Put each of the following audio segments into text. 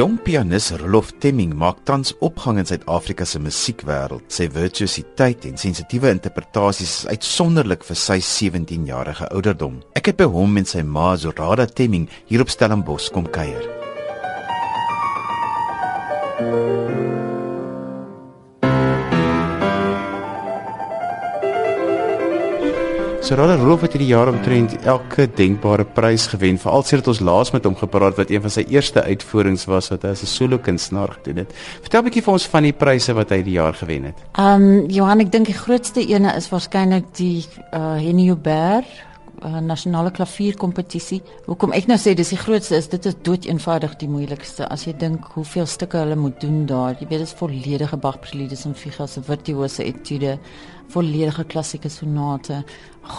Jong pianis Rolof Temming maak tans opgang in Suid-Afrika se musiekwêreld. Sy virtuositeit en sensitiewe interpretasies is uitsonderlik vir sy 17-jarige ouderdom. Ek het by hom en sy ma Zorada Temming hier op Stellenbosch kom kuier. So Rada Roof het hierdie jaar omtrent elke denkbare prys gewen, veral sedert ons laas met hom gepraat wat een van sy eerste uitvoerings was wat hy as 'n solo kunstenaar gedoen het. Vertel 'n bietjie vir ons van die pryse wat hy hierdie jaar gewen het. Ehm um, Johan, ek dink die grootste ene is waarskynlik die uh Henny Hubert uh, nasionale klavierkompetisie. Hoekom ek nou sê dis die grootste is dit is dood eenvoudig die moeilikste as jy dink hoeveel stukke hulle moet doen daar. Jy weet dit is volledige Bach preludes en figas se virtuose etude, volledige klassieke sonate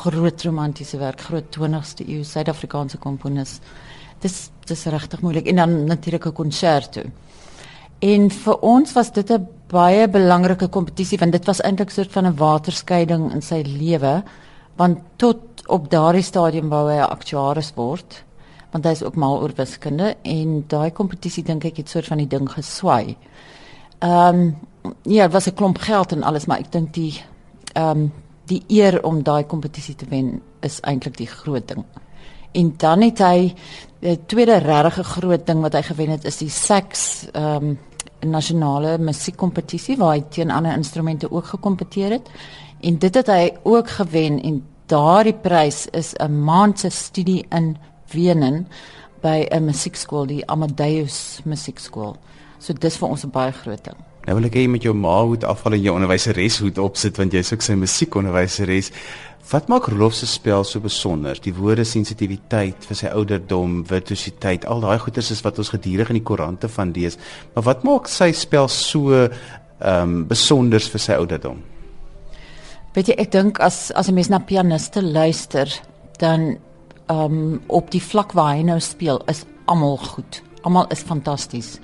groot romantiese werk, groot 20ste eeu Suid-Afrikaanse komponis. Dis dis regtig moeilik en dan natuurlik 'n konserto. En vir ons was dit 'n baie belangrike kompetisie want dit was eintlik 'n soort van 'n waterskeiding in sy lewe want tot op daardie stadium wou hy 'n aktuaris word want hy is ook mal oor wiskunde en daai kompetisie dink ek het soort van die ding geswaai. Ehm um, ja, was 'n klomp geld en alles maar ek dink die ehm um, die eer om daai kompetisie te wen is eintlik die groot ding. En dan het hy die tweede regte groot ding wat hy gewen het is die Sax ehm um, nasionale musiekkompetisie waar hy teen ander instrumente ook gekompeteer het. En dit het hy ook gewen en daardie prys is 'n maand se studie in Wenen by 'n musiekskool, die Amadeus Musiekskool. So dis vir ons 'n baie groot ding. Nou wil ek hê jy met jou ma hoed afval en jou onderwyseres hoed opsit want jy's ook sy musiekonderwyseres. Wat maak Rolof se spel so besonder? Die woorde sensitiwiteit vir sy ouderdom, virtuositeit, al daai goeters is wat ons gedurig in die koerante van lees. Maar wat maak sy spel so ehm um, besonder vir sy ouderdom? Weet jy, ek dink as as 'n mens na pianiste luister, dan ehm um, op die vlak waar hy nou speel, is almal goed. Almal is fantasties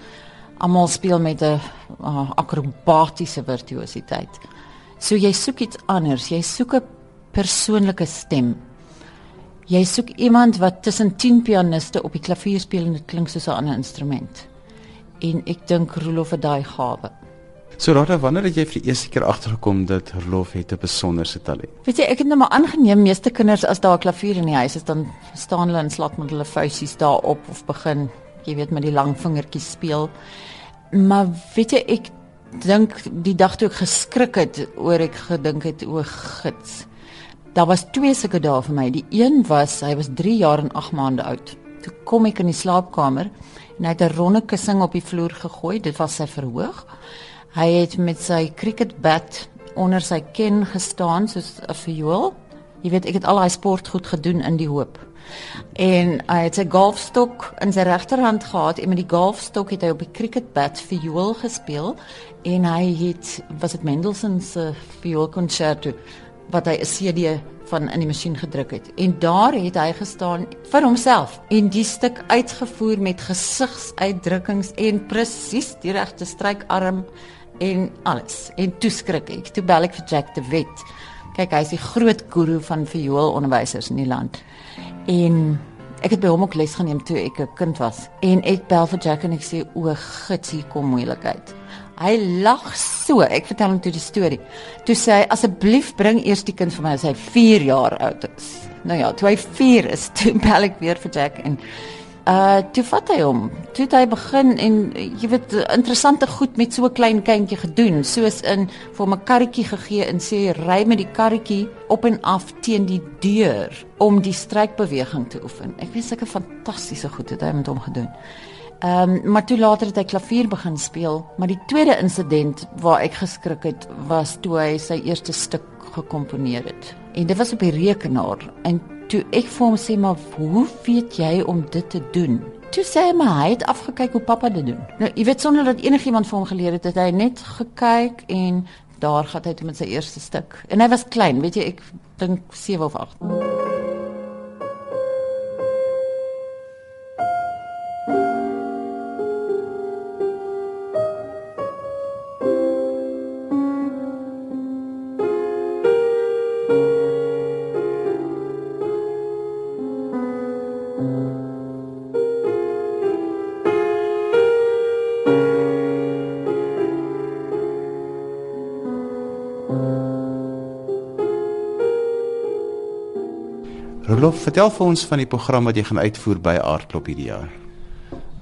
almal speel met 'n uh, akrobatiese virtuositeit. So jy soek iets anders, jy soek 'n persoonlike stem. Jy soek iemand wat tussen 10 pianiste op die klavier speel en dit klink soos 'n ander instrument. En ek dink Rolof het daai gawe. So Rada, wanneer het jy vir die eerste keer agtergekom dat Rolof het 'n besonderse talent? Weet jy, ek het net maar aangeneem meeste kinders as daar 'n klavier in die huis is, dan staan hulle en slaap met hulle vuisies daarop of begin jy weet met die lang vingertjies speel. Maar weet jy ek dink die dag toe ek geskrik het oor ek gedink het o gits. Daar was twee sulke dae vir my. Die een was hy was 3 jaar en 8 maande oud. Toe kom ek in die slaapkamer en hy het 'n ronde kussing op die vloer gegooi. Dit was sy verhoog. Hy het met sy cricketbat onder sy ken gestaan soos 'n viool. Jy weet ek het al daai sportgoed gedoen in die hoop. En hy het sy golfstok in sy regterhand gehad en met die golfstok het hy op die cricketbat viool gespeel en hy het was dit Mendelssohn se vioolkonserto wat hy 'n CD van in die masjien gedruk het. En daar het hy gestaan vir homself en die stuk uitgevoer met gesigsuitdrukkings en presies die regte strykarm en alles. En toe skrik ek. Toe bel ek vir Jack de Wet. Kyk, hy is die groot guru van vioolonderwysers in die land. En ek het by hom ook les geneem toe ek 'n kind was. En ek bel vir Jack en ek sê o, gits hier kom moeilikheid. Hy lag so. Ek vertel hom toe die storie. Toe sê hy asseblief bring eers die kind vir my as hy 4 jaar oud is. Nou ja, toe hy 4 is, toe bel ek weer vir Jack en uh toe vat hy hom. Toe het hy begin en jy weet interessante goed met so 'n klein kindjie gedoen, soos in vir hom 'n karretjie gegee en sê ry met die karretjie op en af teen die deur om die strykbeweging te oefen. Ek weet sulke fantastiese goed het hy met hom gedoen. Ehm um, maar toe later het hy klavier begin speel, maar die tweede insident waar ek geskrik het was toe hy sy eerste stuk gekomponeer het. En dit was op die rekenaar en toe ek vir hom sê maar hoe weet jy om dit te doen? Toe sê hy maar hy het afgekyk hoe pappa dit doen. Nou, jy weet sonder dat enigiemand vir hom geleer het, het hy net gekyk en daar gaan hy toe met sy eerste stuk. En hy was klein, weet jy, ek dink 7 of 8. Rolof, vertel vir ons van die program wat jy gaan uitvoer by Aardklop hierdie jaar.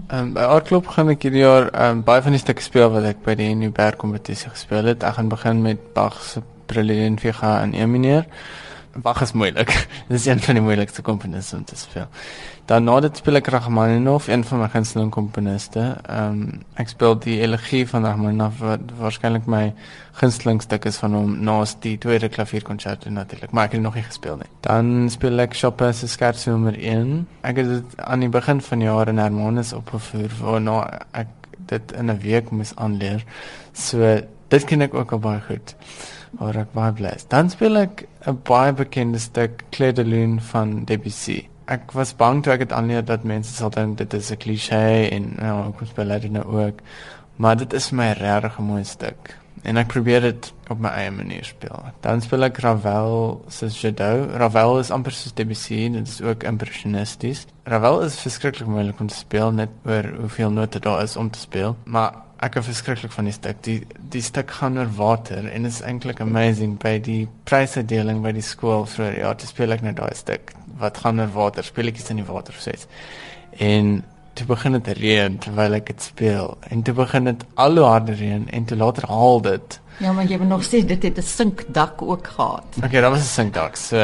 Ehm um, by Aardklop gaan ek hierdie jaar ehm um, baie van die stukke speel wat ek by die Nuberg kompetisie gespeel het. Ek gaan begin met Bach se Brilliant Vega in E mineur. Bach is moeilik. Dit is een van die moeilikste komponiste om te speel. Daarna dit speel ek Rachmaninoff, een van my gunsteling komponiste. Ehm um, ek speel die elegie van Rachmaninoff wat waarskynlik my gunsteling stuk is van hom naas die tweede klavierkonsert natuurlik, maar ek het nog nie gespeel nie. Dan speel ek Chopin se scherzo nommer 1. Ek het dit aan die begin van die jaar in Hermanus opgevoer waarna ek dit in 'n week moes aanleer. So dit ken ek ook al baie goed waar ek baie bly is. Dan speel ek 'n baie bekende stuk Clair de Lune van Debussy. Ek was bang toe ek dit aanleer dat mense sal dink dit is 'n klise en nou ek speel dit nou ook. Maar dit is my regtig mooi stuk en ek probeer dit op my eie manier speel. Dan speel ek Ravel se Jadot. Ravel is amper soos Debussy, dit is ook impressionisties. Ravel is verskriklik moeilik om te speel net oor hoeveel note daar is om te speel, maar ek is verskriklik van die stuk. Die die stuk gaan oor water en is eintlik amazing by die prysuitdeling by die skool vir ja, te speel ek net daai stuk wat gaan oor water, speletjies in die water proses. En toe begin dit reën terwyl ek dit speel en toe begin dit al hoe harder reën en toe later haal dit. Ja, maar jy het nog steeds dit het 'n sinkdak ook gehad. Okay, dit was 'n sinkdak. So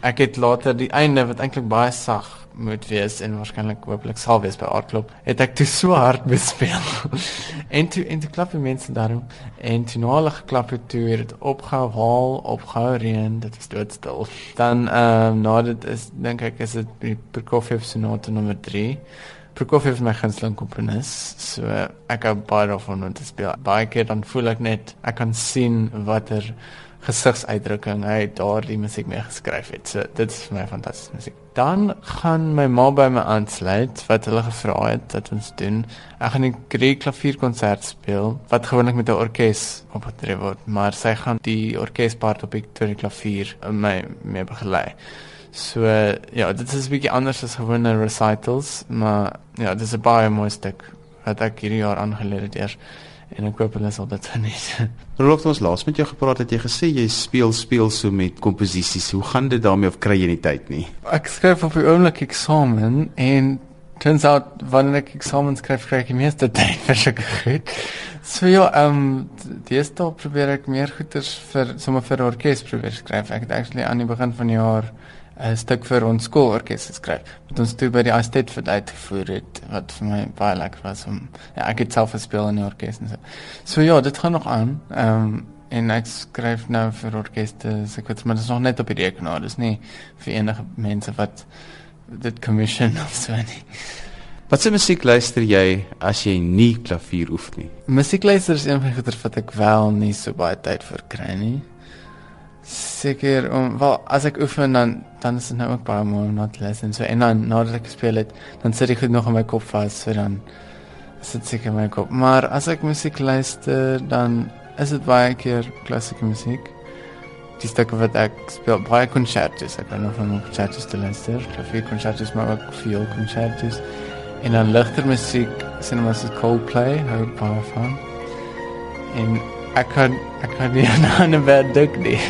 ek het later die einde wat eintlik baie sag moet wees en waarskynlik hopelik sal wees by Aardklop. Het ek toe so hard bespeel. en toe en toe klap die mense daarom en toe nou al geklap het toe het dit opgehou haal, opgehou reën, dit was doodstil. Dan ehm um, nou dit is dink ek is dit Prokofiev sonate nommer 3. Prokofiev is my gunsteling komponis. So ek hou baie daarvan om te speel. Baie keer dan voel ek net ek kan sien watter gesigsuitdrukking hy daardie musiek mee geskryf het. So dit is vir my fantastiese musiek. Dan gaan my ma by my aansluit wat hulle gevra het dat ons doen. Ek gaan 'n Griek klavierkonsert speel wat gewoonlik met 'n orkes opgetree word, maar sy gaan die orkespart op die klavier my mee begelei. So ja, dit is 'n bietjie anders as gewone recitals, maar ja, dit is 'n baie mooi stuk wat ek hierdie jaar aangeleer het eers en ek hoop hulle sal dit geniet. Rolof, ons laas met jou gepraat het jy gesê jy speel speel so met komposisies. Hoe gaan dit daarmee of kry jy nie tyd nie? Ek skryf op die oomblik eksamen en turns out wanneer ek eksamen skryf kry ek die meeste tyd vir sulke goed. So ja, ehm um, dis dan probeer ek meer goeders vir sommer vir orkes probeer skryf. Ek het actually aan die begin van die jaar 'n stuk vir ons skoolorkes geskryf wat ons toe by die Astet vir uitgevoer het wat vir my baie lekker was om ja ek het self gespeel in die orkes en so. So ja, dit gaan nog aan. Ehm um, en ek skryf nou vir orkeste, so ek weet maar dit is nog net op die rekenaar. Dis nie vir enige mense wat dit commission of so nie. Wat se musiek luister jy as jy nie klavier oefen nie? Musiek luister is een van die goeie wat ek wel nie so baie tyd vir kry nie seker om wel as ek oefen dan dan is dit nou ook baie mooi om na te luister so. En dan nadat ek gespeel het dan sit ek goed nog in my kop vas so dan sit seker in my kop. Maar as ek musiek luister dan is dit baie keer klassieke musiek die stukke wat ek speel baie konsertes ek ben nog van konsertes te luister klavier konsertes maar ook veel konsertes en dan ligter musiek sien maar so Coldplay hou baie van. En ek kan ek kan nie aan 'n bad dink nie